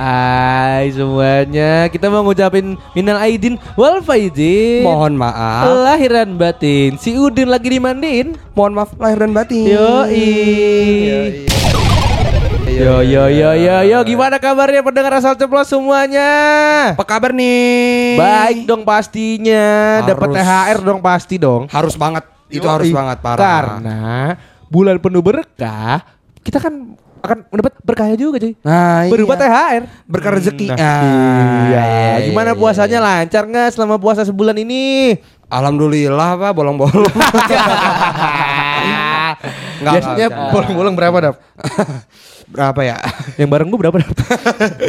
Hai semuanya, kita mau ngucapin minal aidin wal faizin. Mohon maaf. Lahiran batin, si Udin lagi dimandiin. Mohon maaf lahir dan batin. Yoi. Yo yo yo yo yo, gimana kabarnya pendengar asal ceplos semuanya? Apa kabar nih? Baik dong pastinya, dapat. THR dong pasti dong. Harus banget. Itu Yoi. harus banget parah. Karena bulan penuh berkah, kita kan akan mendapat berkahnya juga cuy. Nah, Berupa iya. THR. Berkah rezeki. Nah, Ah, iya. iya, Gimana iya, puasanya lancar nggak selama puasa sebulan ini? Alhamdulillah pak bolong-bolong. Nggak, Biasanya bolong-bolong berapa dap? Berapa ya? Yang bareng gua berapa dap?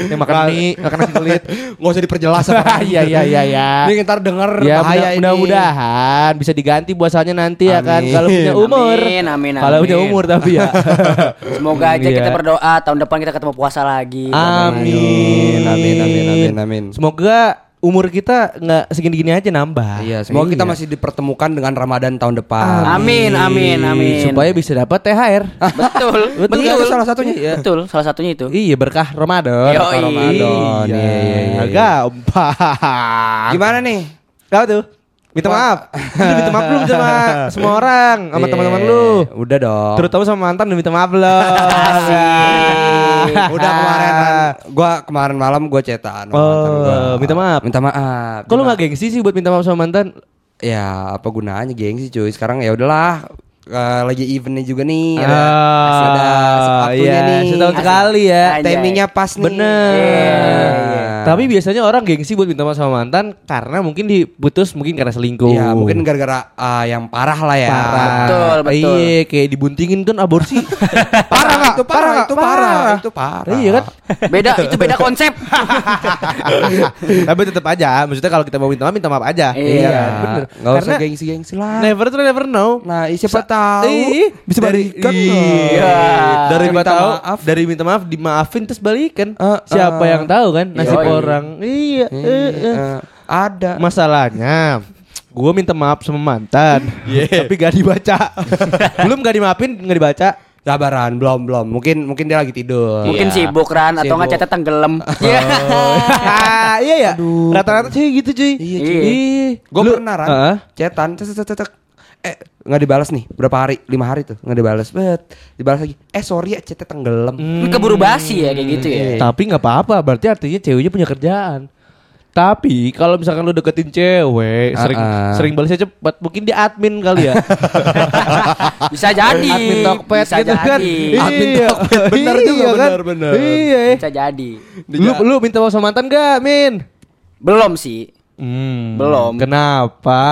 Yang makan mie, makan nasi kulit. Nggak usah diperjelas apa. Iya iya iya iya. Ini ntar denger Ya bahaya mudah- ini. mudah-mudahan bisa diganti puasanya nanti ya kan Amin. kalau punya umur. Amin, amin, Kalau punya amin. umur tapi ya. Semoga aja Iya. kita berdoa tahun depan kita ketemu puasa lagi. Amin. Amin, amin, amin, amin. Semoga umur kita nggak segini-gini aja nambah. Iya, semoga kita Iya. masih dipertemukan dengan Ramadan tahun depan. Amin, amin, amin. Supaya bisa dapat THR. Betul, Betul, betul. itu salah satunya. Iya. Betul, salah satunya itu. Iya berkah Ramadan. Yoi. Berkah Ramadan. Iya, iya, iya. Gampang. Gimana nih? Kau tuh? Minta maaf. Lu minta maaf belum sama semua orang, sama Iya, teman-teman lu. Udah dong. Terutama sama mantan lu minta maaf belum. Udah kemarin gua kemarin malam gua cetan sama Oh, mantan gua. minta maaf. Minta maaf. Kok lu gak gengsi sih buat minta maaf sama mantan? Ya, apa gunanya gengsi cuy. Sekarang ya udahlah. eh, lagi eventnya juga nih. Ah, ada waktunya iya, nih. setahun sekali ya. Timingnya pas nih. Bener. Iya, iya. Tapi biasanya orang gengsi buat minta maaf sama mantan karena mungkin diputus mungkin karena selingkuh. Ya mungkin gara-gara ah, yang parah lah ya. parah. Betul, betul. Iya, kayak dibuntingin kan aborsi. Parah nggak? Itu parah, itu parah, parah. itu parah. Iya kan? Beda, itu beda konsep. Tapi tetap aja, maksudnya kalau kita mau minta maaf minta maaf aja. Iya. kan? bener. Nggak usah Karena gengsi-gengsi lah. never to never know. Nah, siapa Sa- tahu bisa dari- balikan. Iya. Dari Minta maaf. dari minta maaf dimaafin terus balikan. Eh, Siapa eh. yang tahu kan nasib. Orang. Iya. eh, eh. Eh, ada. Masalahnya Gue minta maaf sama mantan Tapi gak dibaca Belum gak dimaafin Gak dibaca Sabaran, belum belum. Mungkin mungkin dia lagi tidur. Mungkin Iya. sibuk Ran atau nggak catat tenggelam. Iya. Iya ya Rata-rata sih gitu cuy Iya, cuy. Ih. Gue pernah kan Heeh. cetan cet, cet, cet, cet. Eh nggak dibalas nih berapa hari lima hari tuh nggak dibalas bet dibalas lagi eh sorry ya chatnya tenggelam Hmm. Keburu basi ya kayak gitu ya. Tapi nggak apa-apa Berarti artinya ceweknya punya kerjaan tapi kalau misalkan lu deketin cewek sering Ah-ah. sering balasnya cepat mungkin dia admin kali ya Bisa jadi. admin Tokped Bisa gitu kan jadi. Admin Iya. Tokped, bener juga, Iya kan? bener, bener. iya Bisa jadi. lu lu minta maaf sama mantan gak Min Belum sih. Hmm, Belum. Kenapa?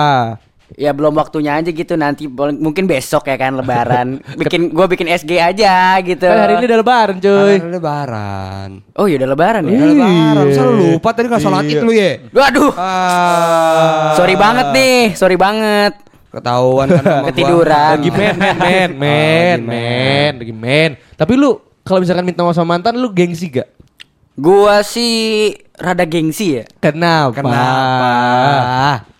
Ya belum waktunya aja gitu nanti mungkin besok ya kan lebaran. bikin gua bikin SG aja gitu. Kan hari ini udah lebaran cuy. Ada lebaran Oh iya udah lebaran ya. Udah lebaran Iya. masa lu lupa tadi nggak sholat id lu ya Waduh. ah Sorry banget nih, sorry banget. ketahuan kan sama gua. Ketiduran. Lagi men men men men men lagi men. Tapi lu kalau misalkan minta maaf sama mantan lu gengsi gak? Gua sih rada gengsi ya. Kenapa? kenapa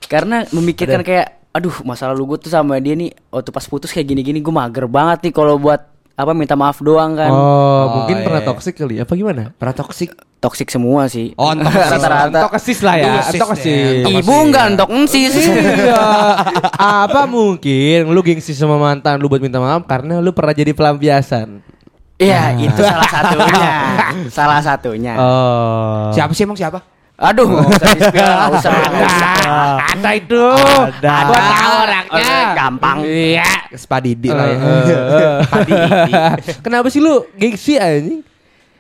Karena memikirkan kayak aduh masa lalu gue tuh sama dia nih waktu pas putus kayak gini-gini gue mager banget nih kalau buat apa minta maaf doang kan. Oh, Oh, mungkin iya. pernah toksik kali ya? Apa gimana? pernah toksik Toksik semua sih. Oh, rata-rata. Toksis lah ya, toksis. ya. Ibu enggak entok ensis. Iya. Apa mungkin lu gengsi sama mantan lu buat minta maaf karena lu pernah jadi pelampiasan? Iya, itu salah satunya. salah satunya. Oh. siapa sih emang siapa Aduh, nggak usah di-spill, nggak usah. nggak usah. Ada itu. Ada. Gua tahu orangnya. Gampang. Iya. Spadidi lah ya Kenapa sih lu gengsi anjing?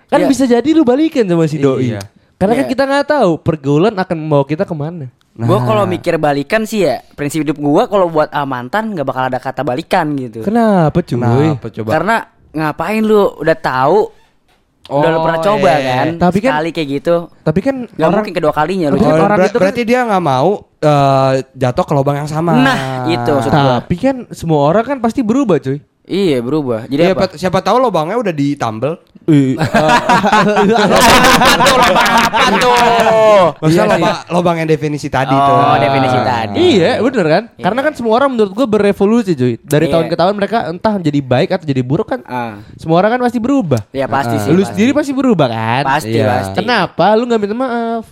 Kan Ya. bisa jadi lu balikan sama si doi. Iya. Karena kan Iya. kita nggak tahu pergaulan akan membawa kita ke mana. Gue kalau mikir balikan sih ya prinsip hidup gue kalau buat ah, mantan nggak bakal ada kata balikan gitu. Kenapa cuy? kenapa coba Karena ngapain lu udah tahu udah lu Oh, pernah coba iya. kan? Tapi kan- sekali kayak gitu. Tapi kan Gak orang mungkin kedua kalinya lu. Oh, orang ber- itu kan- berarti dia nggak mau eh, jatuh ke lubang yang sama. Nah, itu maksud gua. tapi kan semua orang kan pasti berubah cuy. Iya berubah. Jadi Iya, apa? siapa tahu lubangnya udah ditambel. Ih, Apa tuh lobang apa tuh? Maksudnya Iya lobang, lobang yang definisi tadi Oh, tuh. definisi tadi. Iya bener kan Karena kan semua orang menurut gue berevolusi cuy Dari Iya. tahun ke tahun mereka entah jadi baik atau jadi buruk kan Ah. Semua orang kan pasti berubah Ya pasti Ah. sih. Lu pasti. sendiri pasti berubah kan Pasti, Iya. pasti. Kenapa lu gak minta maaf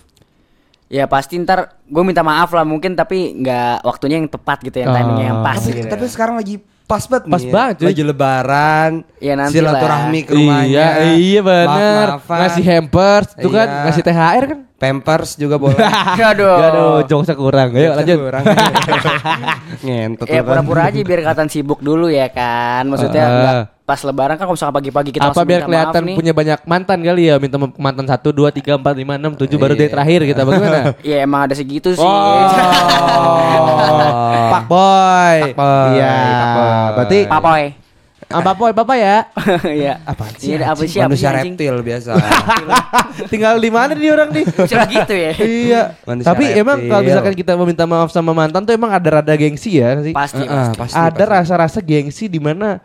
Ya pasti ntar gue minta maaf lah mungkin tapi nggak waktunya yang tepat gitu yang Oh. timingnya yang pas Tapi, gitu. tapi sekarang lagi pas banget Pas nih. banget, cuy. Lagi lebaran. Iya, nanti silaturahmi lah. ke rumahnya. Iya iya bener Maaf-maafan. Ngasih hampers Itu kan Iya. Ngasih THR kan Pampers juga boleh. Aduh. Aduh jokesnya kurang Ayo lanjut Kurang. Ngentot Ya pura-pura aja biar kelihatan sibuk dulu ya kan. Maksudnya Ah. nggak pas lebaran kan kalau misalkan pagi-pagi kita Apa biar kelihatan nih. punya banyak mantan kali ya Minta ma- mantan 1, 2, 3, 4, 5, 6, 7 Baru Iya. date terakhir kita Bagaimana Ya emang ada segitu sih. Oh, Pak Boy. Pak Boy, Iya. Pak Boy. Berarti Pak Boy, Papa ya. Iya. Iya, apa sih apa sih Manusia anjing? reptil biasa. Tinggal di mana nih orang nih? Cuma gitu ya. iya. Manusia Tapi reptil. emang kalau misalkan kita meminta maaf sama mantan tuh emang ada rada gengsi ya sih. Pasti, Heeh, pasti. pasti, ada pasti. rasa-rasa gengsi di mana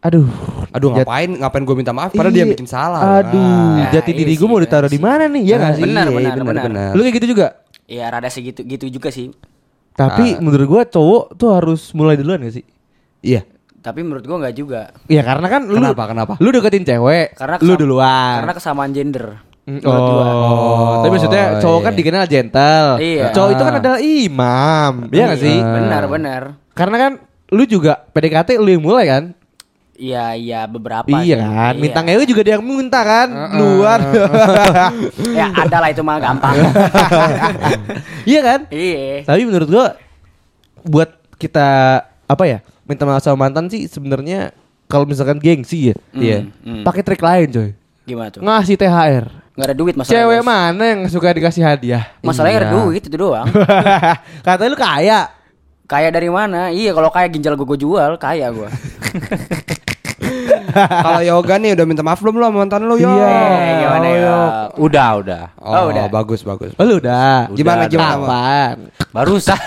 aduh, Aduh jat- ngapain ngapain gue minta maaf padahal dia Iya. bikin salah. Aduh, Nah, jati iya diri gue sih, mau iya ditaruh di sih. mana nih? Ya nggak sih? Benar, Iya, benar, benar, benar. benar. Lu kayak gitu juga? Iya, rada segitu gitu juga sih. Tapi Ah. menurut gua cowok tuh harus mulai duluan gak sih? Iya. Tapi menurut gua nggak juga. Iya karena kan lu Kenapa, kenapa? Lu deketin cewek, Karena lu duluan. Karena kesamaan gender. Mm, gua. Oh, tapi maksudnya Oh, cowok iya. kan dikenal gentle. Iya. Cowok itu kan adalah imam, iya gak sih? Benar, benar. Karena kan lu juga PDKT lu yang mulai kan? Iya, iya beberapa. iya sih. kan? Iya. Minta ngewe juga dia yang minta kan? Luar. Ya ada lah itu mah gampang. iya kan? iya. Tapi menurut gua buat kita apa ya? Minta maaf sama mantan sih sebenarnya kalau misalkan gengsi ya. Iya. hmm. Pakai trik lain, coy. Gimana tuh? Ngasih THR. Nggak ada duit masalah. Cewek mana yang suka dikasih hadiah? Masalahnya ada Iya. duit itu doang. Katanya lu kaya. Kaya dari mana? Iya kalau kaya ginjal gue jual, kaya gua. Kalau yoga nih udah minta maaf belum lu sama mantan lu yo? Iya. Eh, gimana Oh, ya? Udah, udah. Oh, Oh, udah. bagus bagus. Oh, lu udah. Gimana, gimana? Kapan? Barusan.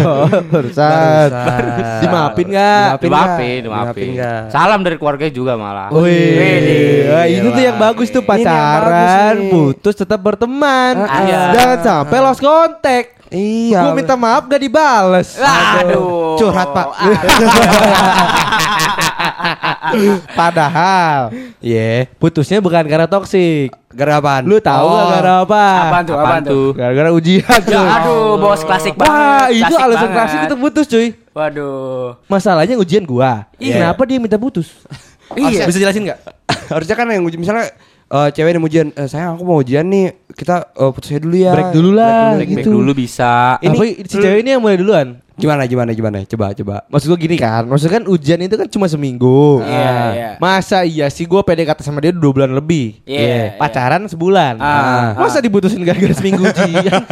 Oh, Barusan. Barusan. Dimaafin nggak? Dimaafin dimaafin? Salam dari keluarga juga malah. Wih, Wah, itu tuh yang bagus tuh pacaran, putus tetap berteman. Ah, iya. Jangan sampai lost contact. Iya. Gue minta maaf gak dibales. Aduh. Curhat, Pak. Padahal, Iya. putusnya bukan karena toksik. Gara apaan? Lu tahu Oh. gak gara apa? Apaan tuh? Apaan tuh? Gara-gara ujian. Ya, cuy. aduh, bos klasik Wah, banget. itu klasik alasan banget. klasik itu putus, cuy. Waduh. Masalahnya ujian gua. Iya. Kenapa dia minta putus? Iya. Bisa jelasin nggak? Harusnya kan yang uji misalnya eh, cewek yang ujian, eh, sayang aku mau ujian nih, kita eh, putusnya dulu ya. Break dulu lah, Break, break gitu. dulu bisa. Ini- Apa si cewek ini yang mulai duluan? Gimana gimana gimana? Coba coba. Maksud gua gini kan, maksudnya kan ujian itu kan cuma seminggu. Iya, Ah. iya. Masa iya sih gua PDKT sama dia dua bulan lebih. Iya, Iya. iya. Pacaran sebulan. Ah, Masa diputusin gara-gara seminggu ujian?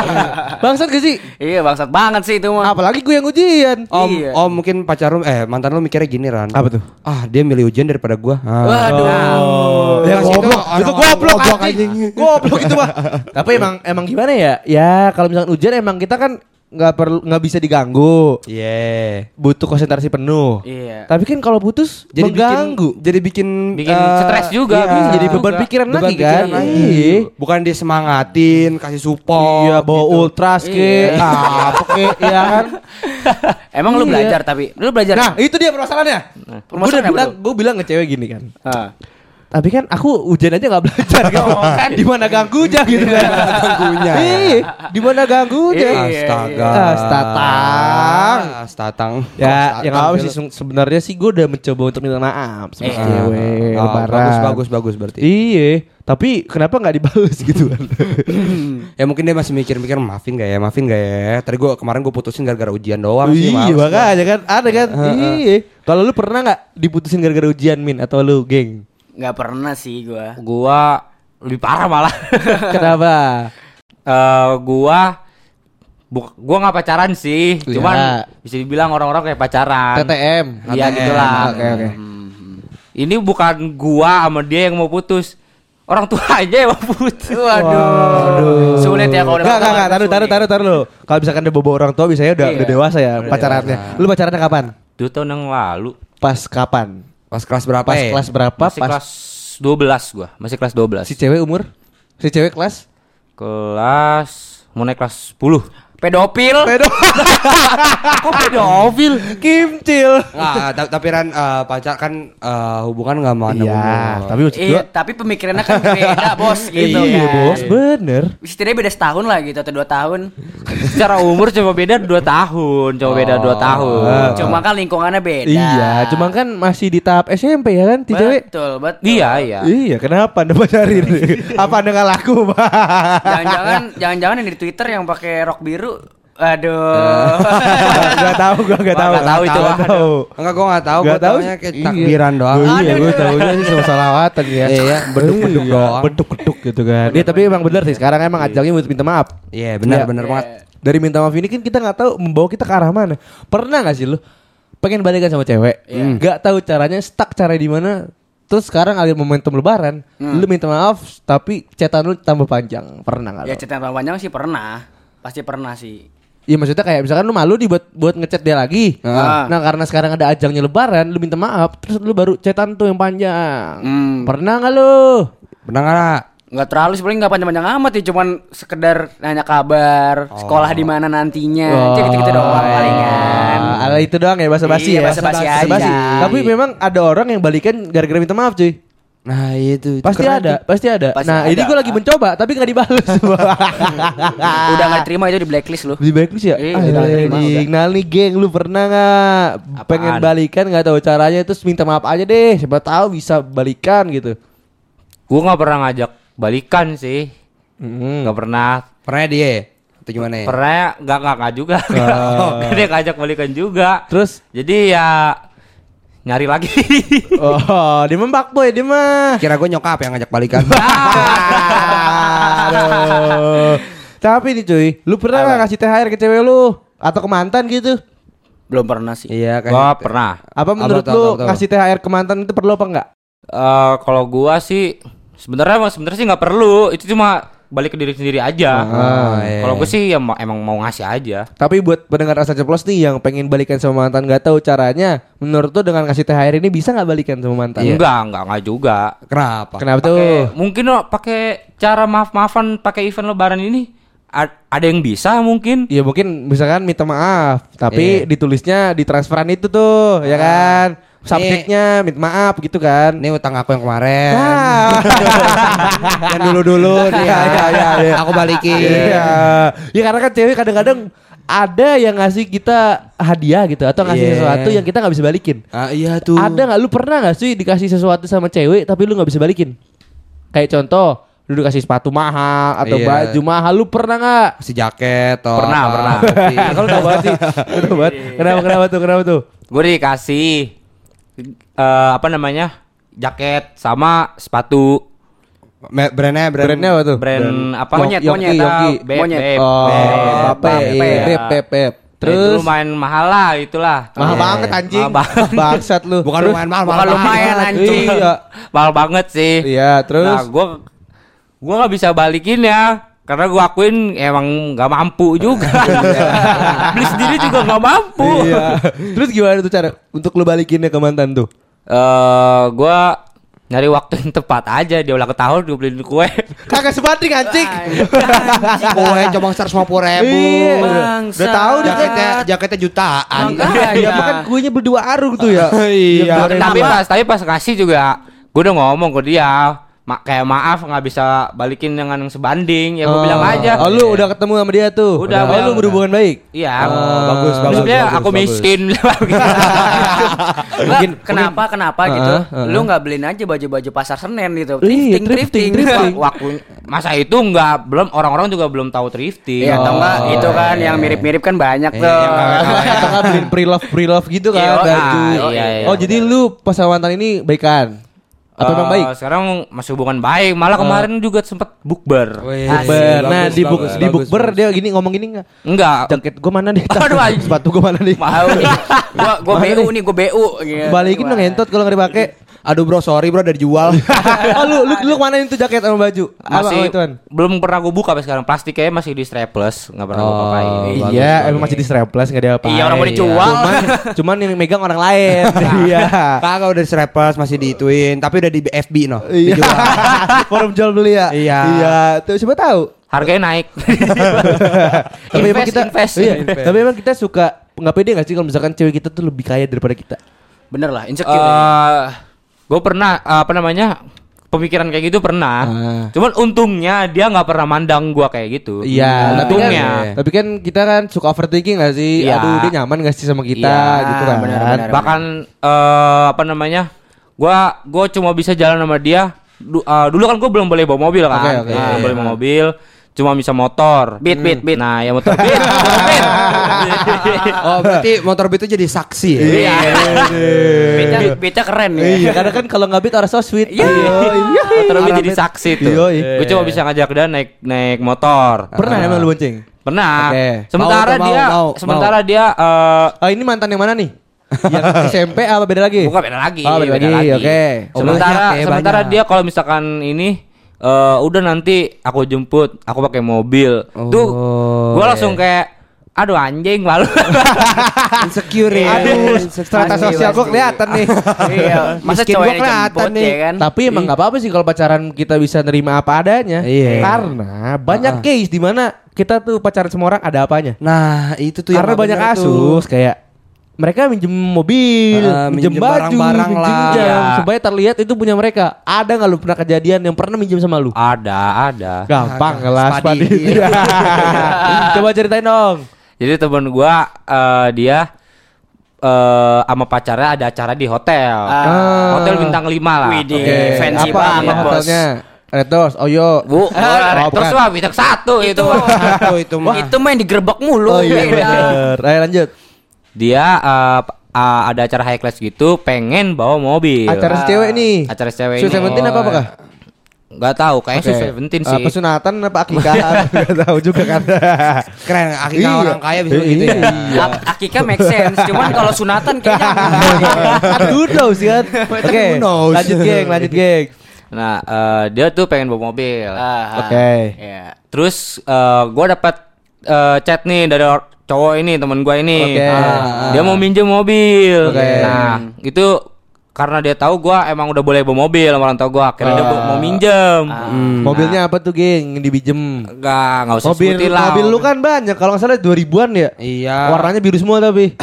Bangsat gak sih? Iya, bangsat banget sih itu mah. Apalagi gue yang ujian. Om, Iya. om mungkin pacar lu eh mantan lu mikirnya gini Ran. Apa tuh? Ah, dia milih ujian daripada gua. Ah. Waduh. Ya Itu goblok, itu goblok anjing. Goblok itu mah. Tapi emang emang gimana ya? Ya kalau misalkan ujian emang kita kan nggak perlu nggak bisa diganggu. Iya. Butuh konsentrasi penuh. Iya. Tapi kan kalau putus Jadi mengganggu. bikin jadi bikin Bikin eh, stres juga, iya. bisa jadi beban juga. pikiran Beban lagi pikiran kan. lagi. Iya. Bukan dia semangatin, kasih support. Iya, bawa gitu. ultras ke, Iya. apa ke, iya kan? Emang lu Iya. belajar tapi lu belajar. Nah, itu dia permasalahannya. Gue udah permasalahannya apa bilang, gue bilang ke cewek gini kan. Ah. Tapi kan aku ujian aja nggak belajar kan. Di mana ganggunya gitu kan. Ganggunya. Iya, di mana ganggunya. Iya. Astaga. Astatang. Astatang. Ya, yang apa sih sebenarnya sih gue udah mencoba untuk minta maaf sama Eh. cewek Oh, lebaran. bagus bagus bagus berarti. Iya, tapi kenapa nggak dibales gitu kan? Ya mungkin dia masih mikir-mikir maafin gak ya, maafin gak ya. Tadi gua kemarin gue putusin gara-gara ujian doang sih. iya, makanya kan ada kan. Iya. Kalau lu pernah nggak diputusin gara-gara ujian min atau lu geng? Nggak pernah sih gua. Gua lebih parah malah. Kenapa? Eh, gua bu- gua nggak pacaran sih, Iya. cuman bisa dibilang orang-orang kayak pacaran. TTM. Iya gitulah. Oke oke. Ini bukan gua sama dia yang mau putus. Orang tua aja yang mau putus. Waduh. Sulit ya kalau udah Enggak, enggak, taruh, taruh, taruh, taruh lu. Kalau misalkan dia bobo orang tua biasanya udah, Iya. udah dewasa ya pacarannya. Lu pacarannya kapan? Dua tahun yang lalu. Pas kapan? Pas kelas berapa Pas ya? kelas berapa? Masih Pas kelas 12 gua, masih kelas 12. Si cewek umur? Si cewek kelas? Kelas mau naik kelas 10. Pedofil. Kok pedofil? Kimcil. Nggak, ta- tapi Ran eh, pacar kan eh, hubungan nggak mana Iya, tapi Iya, gua tapi pemikirannya kan beda, Bos, gitu Iya, kan. bos, bener. Setidaknya beda setahun lah gitu atau dua tahun. Secara umur cuma beda 2 tahun, cuma beda 2 tahun. Ah. Cuma kan lingkungannya beda. Iya, cuma kan masih di tahap SMP ya kan, cewek. Betul, betul. Iya, iya. Iya, kenapa anda pacarin? Apa anda nggak laku? Jangan-jangan jangan-jangan yang di Twitter yang pakai rok biru. Aduh. Gak tahu, gua gak tahu. nggak tahu itu, Nggak waduh. tahu. Enggak gua enggak tahu, Gak gua tahu taunya kayak Iya. takbiran doang. Oh, iya, Aduh. gue tahunya sih sama salawatan ya. Iya, beduk-beduk Iya, doang. Beduk-beduk gitu kan. Iya, tapi emang bener sih. Sekarang emang ajaknya buat minta maaf. Iya, benar Iya. benar banget. Dari minta maaf ini kan kita nggak tahu membawa kita ke arah mana. Pernah nggak sih lu pengen balikan sama cewek, nggak tahu caranya, stuck cara di mana. Terus sekarang ada momentum lebaran, lu minta maaf tapi cetan lu tambah panjang. Pernah nggak? ya lu? cerita panjang sih pernah. Pasti pernah sih. Iya maksudnya kayak misalkan lu malu nih buat buat ngechat dia lagi. Ah. Nah karena sekarang ada ajangnya lebaran, lu minta maaf, terus lu baru cetan tuh yang panjang. Hmm. Pernah nggak lu? Benar enggak? Nggak terlalu sebenarnya nggak panjang-panjang amat ya, cuman sekedar nanya kabar, sekolah di mana nantinya, gitu gitu doang palingan. Ah, ala itu doang ya basa-basi Iya, ya. basa-basi aja. Basa-basi. Tapi memang ada orang yang balikan gara-gara minta maaf cuy. Nah, itu. itu Pasti keren ada, tuh. pasti ada. Pasti nah, ini ada. gue lagi mencoba tapi nggak dibalas. Udah nggak terima itu di blacklist lu. Di backlist ya? Iya, Ah, udah terima. Nah nih geng, lu pernah nggak pengen balikan nggak tahu caranya terus minta maaf aja deh. Siapa tahu bisa balikan gitu. Gua nggak pernah ngajak balikan sih. Hmm. Nggak pernah. Pernah dia? Atau gimana ya? Pernah nggak nggak juga. Nggak dia ngajak balikan juga. Terus Jadi ya nyari lagi. oh, dia membak boy, dia mah. Kira gue nyokap yang ngajak balikan. Aduh. Tapi nih cuy, lu pernah nggak ngasih THR ke cewek lu atau ke mantan gitu? Belum pernah sih. iya kan. Gua pernah. Apa menurut lu ngasih THR ke mantan itu perlu apa enggak? Eh kalau gua sih sebenarnya sebenarnya sih nggak perlu. Itu cuma balik ke diri sendiri aja. Ah, iya. Kalau gue sih ya ma- emang mau ngasih aja. Tapi buat pendengar rasa ceplos nih yang pengen balikan sama mantan nggak tahu caranya, menurut lu dengan kasih THR ini bisa nggak balikan sama mantan? Enggak, enggak, enggak juga. Kenapa? Kenapa tuh? Pakai mungkin lo pakai cara maaf-maafan pakai event lebaran ini a- ada yang bisa mungkin. Ya mungkin misalkan minta maaf, tapi Iya. ditulisnya di transferan itu tuh, ya kan? Subjeknya minta maaf gitu kan? Ini utang aku yang kemarin. Nah. yang dulu-dulu nih. Iya, iya, iya, iya. Aku balikin. Iya. Ya karena kan cewek kadang-kadang ada yang ngasih kita hadiah gitu atau ngasih Iya. sesuatu yang kita nggak bisa balikin. Ah, iya tuh. Ada nggak lu pernah nggak sih dikasih sesuatu sama cewek tapi lu nggak bisa balikin? Kayak contoh, lu dikasih sepatu mahal atau Iya. baju mahal, lu pernah nggak? si jaket atau Pernah, apa. pernah. Tapi- Kalau tahu banget sih, tahu banget. Kenapa kenapa tuh? Kenapa tuh? Gue dikasih eh, apa namanya? jaket sama sepatu Me- brandnya brand Brandnya apa tuh? brand apa? Monyet, monyet. Beb, Monyet. beb, Oh, Bape, beb, iya, beb. beb, Terus lumayan mahal lah itulah. mahal Iya. banget anjing. Mahal banget. Bangsat lu. Bukan Terus- lumayan mahal, Bukan mahal lumayan, banget. anjing. Iya. mahal banget sih. Iya, terus Nah, gua gua nggak bisa balikin ya. Karena gua akuin emang nggak mampu juga. Beli sendiri juga nggak mampu. Iya. Terus gimana tuh cara untuk lu balikinnya ke mantan tuh? Eh, gua nyari waktu yang tepat aja dia ulang tahun gue beliin kue. Kagak sebanding anjing. Kue cuma seratus lima puluh ribu. Iya. Bangsat. Udah tahu dia kan. Jaketnya jaketnya jutaan. Makanya. Iya, makan kuenya berdua arung tuh ya. Iya. Tapi pas tapi pas kasih juga gue udah ngomong ke dia ma kayak maaf nggak bisa balikin dengan yang sebanding ya gue Oh. bilang aja Oh, lu udah ketemu sama dia tuh. Udah, Oh, udah, lu berhubungan baik. iya Oh, bagus, Terus bagus, dia bagus, aku bagus. miskin gitu. Mungkin kenapa kenapa gitu? Heeh, heeh. Lu nggak beliin aja baju-baju pasar Senen gitu. Iya, Thrifting, thrifting, thrifting. thrifting. waktu masa itu nggak belum orang-orang juga belum tahu thrifting Iya, atau enggak Oh, itu kan iya, yang mirip-mirip kan banyak Iya, tuh. kan beliin pre-love pre-love gitu kan Iya, baju. iya, iya. Oh, jadi lu pas mantan ini baikan? Atau Eh, baik? sekarang masih hubungan baik malah kemarin juga sempet bukber Bukber. Nah, bagus, di buk bagus, di bukber dia gini ngomong gini enggak? enggak Jaket gua mana nih? Aduh. Sepatu gua mana nih? Mau nih. Gua gua BU nih? gua BU gitu. Balikin dong entot kalau nggak dipakai. Aduh bro, sorry bro, udah dijual. oh lu lu lu ke mana itu jaket sama baju? Apa masih ituan? belum pernah gue buka sampai sekarang plastiknya masih di strapless nggak pernah gue Oh. pakai bagus, iya, bagus. emang masih di strapless enggak ada apa. Iya, orang mau dijual. Cuman cuman yang megang orang lain. Iya. Kagak udah strapless masih diituin, tapi udah di FB no. Iya. Forum jual beli ya. Iya. Iya, tuh siapa tahu. harganya naik Tapi emang Invest, kita invest. Iya, tapi emang kita suka nggak pede nggak sih kalau misalkan cewek kita tuh lebih kaya daripada kita? Bener lah, insecure. ya. Gue pernah apa namanya pemikiran kayak gitu pernah Ah. cuman untungnya dia nggak pernah mandang gua kayak gitu Iya, tapi kan, untungnya tapi kan kita kan suka overthinking gak sih? Iya. Aduh, dia nyaman gak sih sama kita Iya, gitu kan? benar, benar. bahkan eh, apa namanya gua gua cuma bisa jalan sama dia Du- eh, dulu kan gue belum boleh bawa mobil kan Oke, oke. Nah, belum Iya. boleh bawa mobil cuma bisa motor Beat, beat, beat. nah ya motor beat motor beat Oh, berarti motor beat itu jadi saksi ya? iya Beatnya, beatnya keren ya. Iya, karena kan kalau nggak beat orang so sweet. Iya. iya. motor beat jadi saksi tuh gue cuma bisa ngajak dia naik naik motor Pernah emang lu bonceng? Pernah. Oke. Sementara dia mau, sementara dia eh Oh, ini mantan yang mana nih? yang SMP apa beda lagi? bukan beda lagi. Oh, beda lagi, oke. Oh, Sementara banyak ya, sementara banyak. dia kalau misalkan ini eh udah nanti aku jemput, aku pakai mobil. Tuh Oh, gua langsung kayak aduh anjing malu. Insecure ya. Aduh, strata sosial pasti. kelihatan nih. Iya, masa yang kelihatan jemput nih. ya kan? Tapi emang nggak apa-apa sih kalau pacaran kita bisa nerima apa adanya. Iya. Karena banyak case di mana kita tuh pacaran sama orang ada apanya. Nah, itu tuh yang Karena banyak tuh. kasus kayak mereka minjem mobil, Ah, minjem, minjem baju, barang-barang minjem lah. jam, Iya. supaya terlihat itu punya mereka. Ada nggak lu pernah kejadian yang pernah minjem sama lu? ada, ada. Gampang Ada. kelas Spadi. Padi. Coba ceritain dong. Jadi temen gua eh, dia eh sama pacarnya ada acara di hotel. Ah. Hotel bintang 5 lah. Widih. Oke, fancy apa banget, nama bos. Doors, Oyo. Bu, Oh, terus bukan. wah bintang satu itu. Itu itu mah. Itu main digerebek mulu. Oh iya bener. Ayo lanjut. Dia p- eh, ada acara high class gitu, pengen bawa mobil. Acara si cewek nih. Acara cewek Sweet. Seventeen apa apakah? Gak tahu, kayaknya. Sweet Seventeen Eh, sih. pesunatan apa akikah? Gak tahu juga kan. Keren, akikah Iya. orang kaya bisa gitu ya. Iya. Ak- Akikah make sense, cuman kalau sunatan kayaknya Who knows kan? Oke. Lanjut geng, lanjut geng. Nah, eh, dia tuh pengen bawa mobil. Ah, Oke. Ya. Terus eh, gua dapat eh, chat nih dari or- cowok ini, temen gua ini. Oke. Ah, Dia mau minjem mobil. Oke. Nah, itu karena dia tahu gua emang udah boleh bawa mobil sama orang tua gua, akhirnya dia Ah. mau minjem. Mobilnya apa tuh geng? Yang dibijem. Enggak, enggak usah Mobil sebutin lah. mobil lu kan banyak. Kalau nggak salah 2000-an ya. Iya. Warnanya biru semua tapi.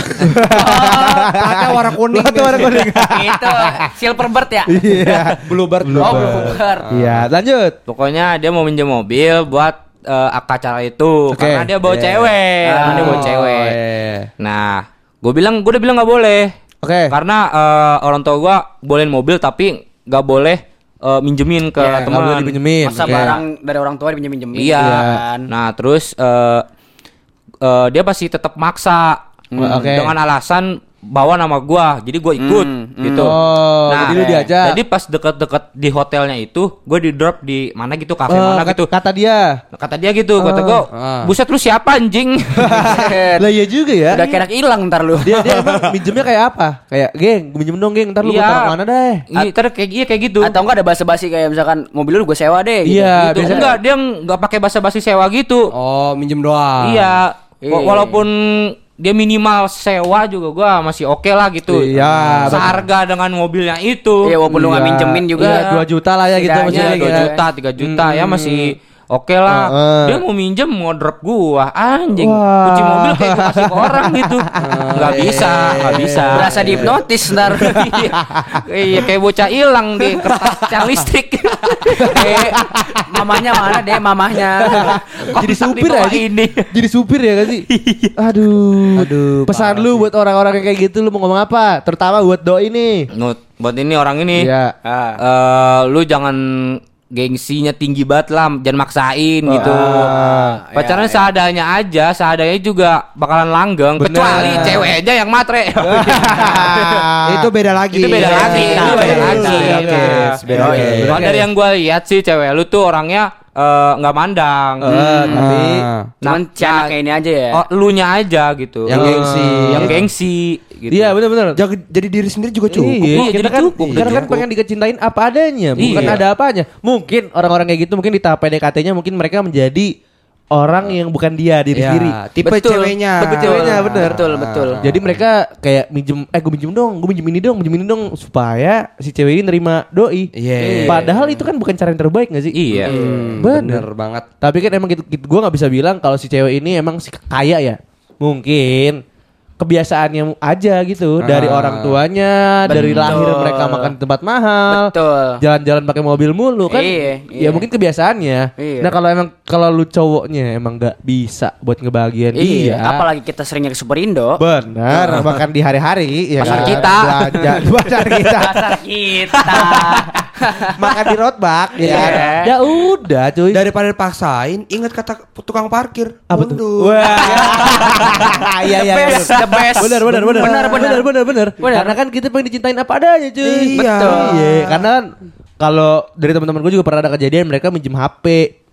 Platnya warna kuning. Platnya warna kuning. itu Silverbird ya? Iya. Bluebird. Oh, Bluebird. Iya, lanjut. Pokoknya dia mau minjem mobil buat eh, acara itu Oke. karena dia bawa Iya. cewek, karena dia bawa Oh, cewek. iya. Nah, gue bilang, gue udah bilang nggak boleh. Oke. Karena eh, orang tua gua bolehin mobil tapi nggak boleh eh, minjemin ke Iya, nggak teman. Dipinjemin. Masa Oke. barang dari orang tua dipinjem-pinjemin Iya. kan? Nah, terus eh, eh, dia pasti tetap maksa Hmm, oke. dengan alasan bawa nama gua. Jadi gua ikut Hmm, gitu. Oh, jadi lu diajak. Jadi pas deket-deket di hotelnya itu, gue di drop di mana gitu, kafe Oh, mana gitu. Kata dia. Kata dia gitu, kata gue, Ah. buset lu siapa anjing? Lah iya juga ya. Udah kira hilang ntar lu. Dia dia emang minjemnya kayak apa? Kayak, "Geng, minjem dong, geng. Ntar lu Iya. gua taruh mana deh." Iya, ntar kayak iya kayak gitu. Atau enggak ada basa-basi kayak misalkan mobil lu gue sewa deh gitu. Iya, gitu. biasanya- Enggak, dia nggak pakai basa-basi sewa gitu. Oh, minjem doang. Iya, Iya. Wa- walaupun dia minimal sewa juga gua masih oke lah gitu. Iya, Seharga dengan mobilnya itu. Iya, walaupun lu nggak Iya. minjemin juga. Iya, 2 juta lah ya gitu maksudnya. Iya, 2 ya. juta, 3 juta ya masih oke lah. Heeh. Dia mau minjem mau drop gua, anjing. Wah. Kunci mobil kayak gua kasih ke orang gitu. Nggak bisa, nggak bisa. Berasa dihipnotis ntar. iya, iya kayak bocah hilang di kertas tiang listrik. Eh, mamahnya mana deh mamahnya? Jadi supir aja. ini. Jadi supir ya gak sih? Aduh. Aduh, Pesan lu buat orang-orang yang kayak gitu lu mau ngomong apa? Terutama buat doi ini. Nut, buat ini orang ini. Iya. Eh, lu jangan gengsinya tinggi banget lah, jangan maksain gitu. Ah, Pacaran seadanya aja, seadanya juga bakalan langgeng. Bener. Kecuali cewek aja yang matre. Itu beda lagi. Itu beda lagi, Iya, itu beda iya, lagi. Beda Iya. Oh, iya. Kalau dari yang gue lihat sih cewek lu tuh orangnya eh, nggak mandang. Eh, tapi Ah. Cuman Nah, ini aja ya. Oh, lu nya aja gitu. Yang Eh, gengsi. Yang gengsi gitu. Iya benar-benar. Jadi, jadi diri sendiri juga cukup. Iya, Iya, kita jadi kan, cukup, kita jadi kan pengen dikecintain apa adanya, bukan Iya. ada apanya. Mungkin orang-orang kayak gitu mungkin di tahap PDKT-nya mungkin mereka menjadi orang yang bukan dia diri Iya, sendiri. tipe Betul. ceweknya. Tipe ceweknya, bener. Betul, betul. Jadi mereka kayak minjem, eh gue minjem dong, gue minjem ini dong, minjem ini dong supaya si cewek ini nerima doi. Iya. Padahal itu kan bukan cara yang terbaik gak sih? Iya. Hmm, Bener. bener banget. Tapi kan emang gitu, gitu gue nggak bisa bilang kalau si cewek ini emang si kaya ya. Mungkin kebiasaannya aja gitu dari Ah. orang tuanya, dari Betul. lahir mereka makan di tempat mahal. Betul. Jalan-jalan pakai mobil mulu kan. Iya, Ya iya. mungkin kebiasaannya. Iya. Nah, kalau emang kalau lu cowoknya emang nggak bisa buat ngebahagiain dia. Iya, apalagi kita seringnya ke Superindo. Benar, makan di hari-hari ya Pasar kan? kita. Belanja pasar kita. Pasar kita. makan di roadbak ya. kan? Iya. Ya udah, cuy. Daripada dipaksain, ingat kata tukang parkir. apa tuh? Wah. Iya iya. The best, iya. the best. Benar benar benar. Benar, benar. benar benar benar. Benar. Karena kan kita pengen dicintain apa adanya, cuy. Iya. Betul. Iya, karena kan kalau dari teman-teman gue juga pernah ada kejadian mereka minjem HP,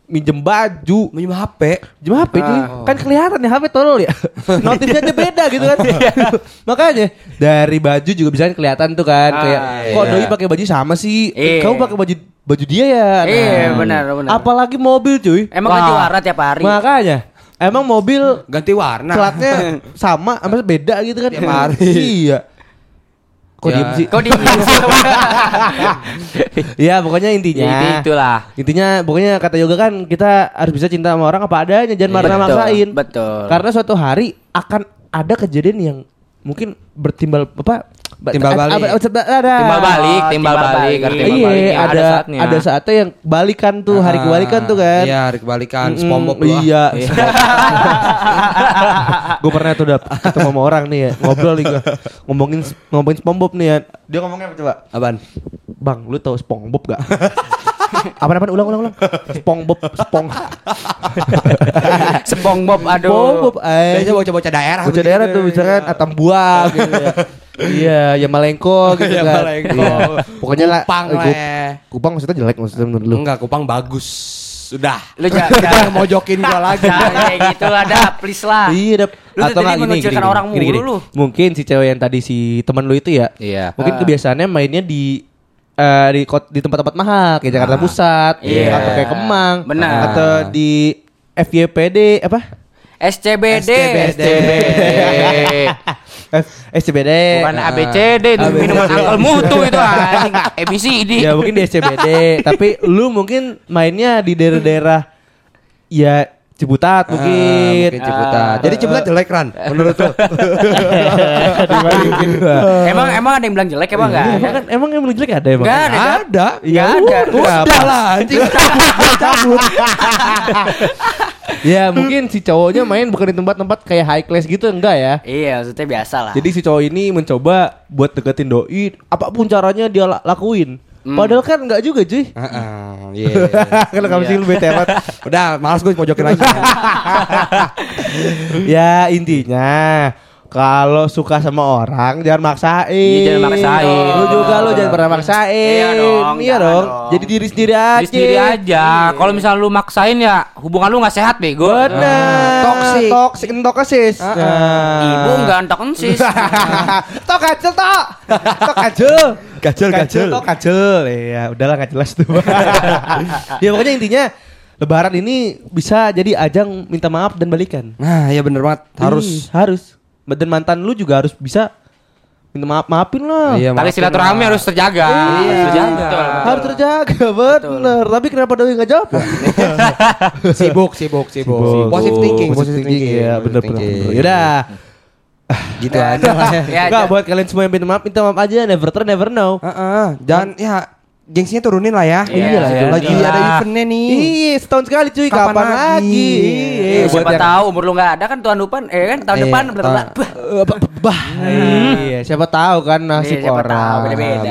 minjem baju, Minjem HP. minjem HP cuy. Ah. Kan kelihatan ya HP tolol ya. Notifnya aja beda gitu kan. Makanya dari baju juga bisa kelihatan tuh kan Ah, kayak kok iya. doi pakai baju sama sih. Eh, Iya. Kamu pakai baju baju dia ya. Iya, benar, benar. Apalagi mobil cuy. Emang ganti warna tiap hari. Makanya emang mobil Ganti warna. platnya sama, sama beda gitu kan. Tiap hari. Iya. Kok Ya. diem sih? Kok dingin sih? Ya pokoknya intinya. Ya, itu- itulah. Intinya pokoknya kata yoga kan kita harus bisa cinta sama orang apa adanya, jangan marah Betul, maksain. betul. Karena suatu hari akan ada kejadian yang mungkin bertimbal apa? Timbal balik. Ada. Timbal balik, Oh, timbal timbal balik, balik. timbal Iya, baliknya ada ada saatnya. ada saatnya yang balikan tuh, hari Ah, kebalikan tuh kan. Iya, hari kebalikan. SpongeBob lu ah. Iya. gue pernah tuh udah ketemu sama orang nih ya ngobrol nih gue ngomongin ngomongin SpongeBob nih ya. Dia ngomongnya apa coba? Apaan? Bang, lu tahu SpongeBob gak? apa apa ulang ulang ulang. SpongeBob, Spong. SpongeBob aduh. SpongeBob, eh. Biasanya bocah-bocah daerah. Bocah daerah tuh misalkan atam buah gitu ya. Iya, ya Malengko gitu Ya, kan. Malengko. Iya. Pokoknya lah Kupang eh, lah Kup- ya. Kupang maksudnya jelek maksudnya menurut lu. Enggak, Kupang bagus. Sudah. Lu jangan mojokin gua lagi. Jangan kayak gitu lah dah, please lah. Iya, dap. Lu tuh tadi mengucilkan orang mulu lu. Mungkin si cewek yang tadi si teman lu itu ya. Iya. Mungkin kebiasaannya mainnya di eh, di di tempat-tempat mahal kayak Jakarta Pusat Iya. atau kayak Kemang Benar. atau di FYPD apa? SCBD. SCBD. F- SCBD. Bukan ABCD itu minuman angkel mutu itu anjing ABCD. ya mungkin di SCBD tapi lu mungkin mainnya di daerah-daerah ya Ciputat Ah, mungkin, mungkin Ciputat. Ah. Jadi Ciputat jelek Ran menurut gua. Emang emang ada yang bilang jelek emang enggak? Iya, emang kan emang yang jelek ada emang Enggak ada. kan? Ada. Ya ada. udah, lah anjing. Cabut. ya mungkin si cowoknya main bukan di tempat-tempat kayak high class gitu enggak ya Iya, maksudnya biasa lah. jadi si cowok ini mencoba buat deketin doi apa pun caranya dia la- lakuin padahal kan enggak juga cuy Heeh, iya. kalau kamu sih lu bete amat Udah, malas gue mojokin lagi. ya intinya kalau suka sama orang jangan maksain. Iya, jangan maksain. Lu juga lu jangan pernah maksain. Iya dong, Iya dong. dong. Jadi diri sendiri aja. Diri sendiri aja. Kalau misalnya lu maksain ya hubungan lu nggak sehat bego. Benar. Toxic. Toxic toxic. Nah. Ibu enggak entok ensis. tok kacel tok. Tok kacel. Kacel, kacel. Tok kacel. Iya, udahlah nggak jelas tuh. ya pokoknya intinya Lebaran ini bisa jadi ajang minta maaf dan balikan. Nah, iya bener banget. Harus. Ih, harus. Dan mantan lu juga harus bisa minta maaf maafin lah. Iya, Tali maafin silaturahmi lah. harus terjaga. Iya. Harus terjaga. Betul, betul. Harus terjaga bener. Tapi kenapa doi nggak jawab? ya? sibuk, sibuk, sibuk. Positive thinking, positive thinking. Iya, bener. thinking. Yaudah. Gitu aja lah ya. Ya, Enggak buat kalian semua yang minta maaf, minta maaf aja. Never try, never know. Heeh, jangan ya gengsinya turunin lah ya. Iya lah, Iya, lagi iya. ada eventnya nih. Iya, setahun sekali cuy. Kapan Kapan, lagi? lagi? Iya, Iya, buat siapa yang- tahu umur lu enggak ada kan tahun depan eh kan tahun Iya, depan? Eh, bah, bah. Iya, siapa tahu kan nasib Iya, siapa orang.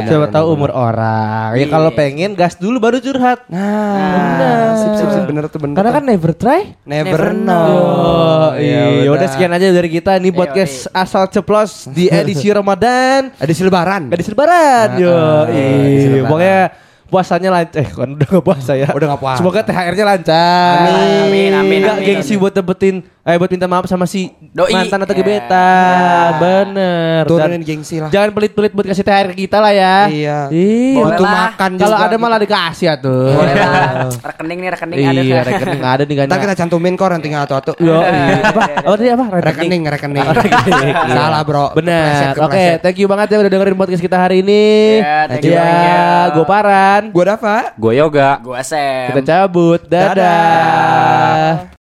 Siapa tahu umur orang. Ya Iya. kalau pengen gas dulu baru curhat. Nah, sip sip sip bener tuh bener. Karena kan never try. never, know. Iya, Ya udah sekian aja dari kita nih podcast asal ceplos di edisi Ramadan. Edisi lebaran. Edisi lebaran, Ah, yo. Iya, lebaran. pokoknya puasanya lancar. Eh, kan udah gak puasa ya. Udah nggak puasa. Semoga THR-nya lancar. Amin, amin, Nggak amin, gengsi buat dapetin eh buat minta maaf sama si Doi. mantan atau Ya. gebetan. Bener. Turunin Dan gengsi lah. Jangan pelit-pelit buat kasih THR ke kita lah ya. Iya. Ih, Boleh lah. makan Kalau ada gitu. malah dikasih ya tuh. Boleh lah. Rekening nih, rekening ada. Iya, rekening ada nih kan. Kita cantumin kok nanti atau Yo, iya. apa? Apa tadi apa? Rekening, rekening. Rekening. Salah bro. Bener. Oke, thank you banget ya udah dengerin podcast kita hari ini. Iya, Ya, gue Paran. Gua Dava. Gue yoga. Gua Sam. Kita cabut. Dadah. Dadah.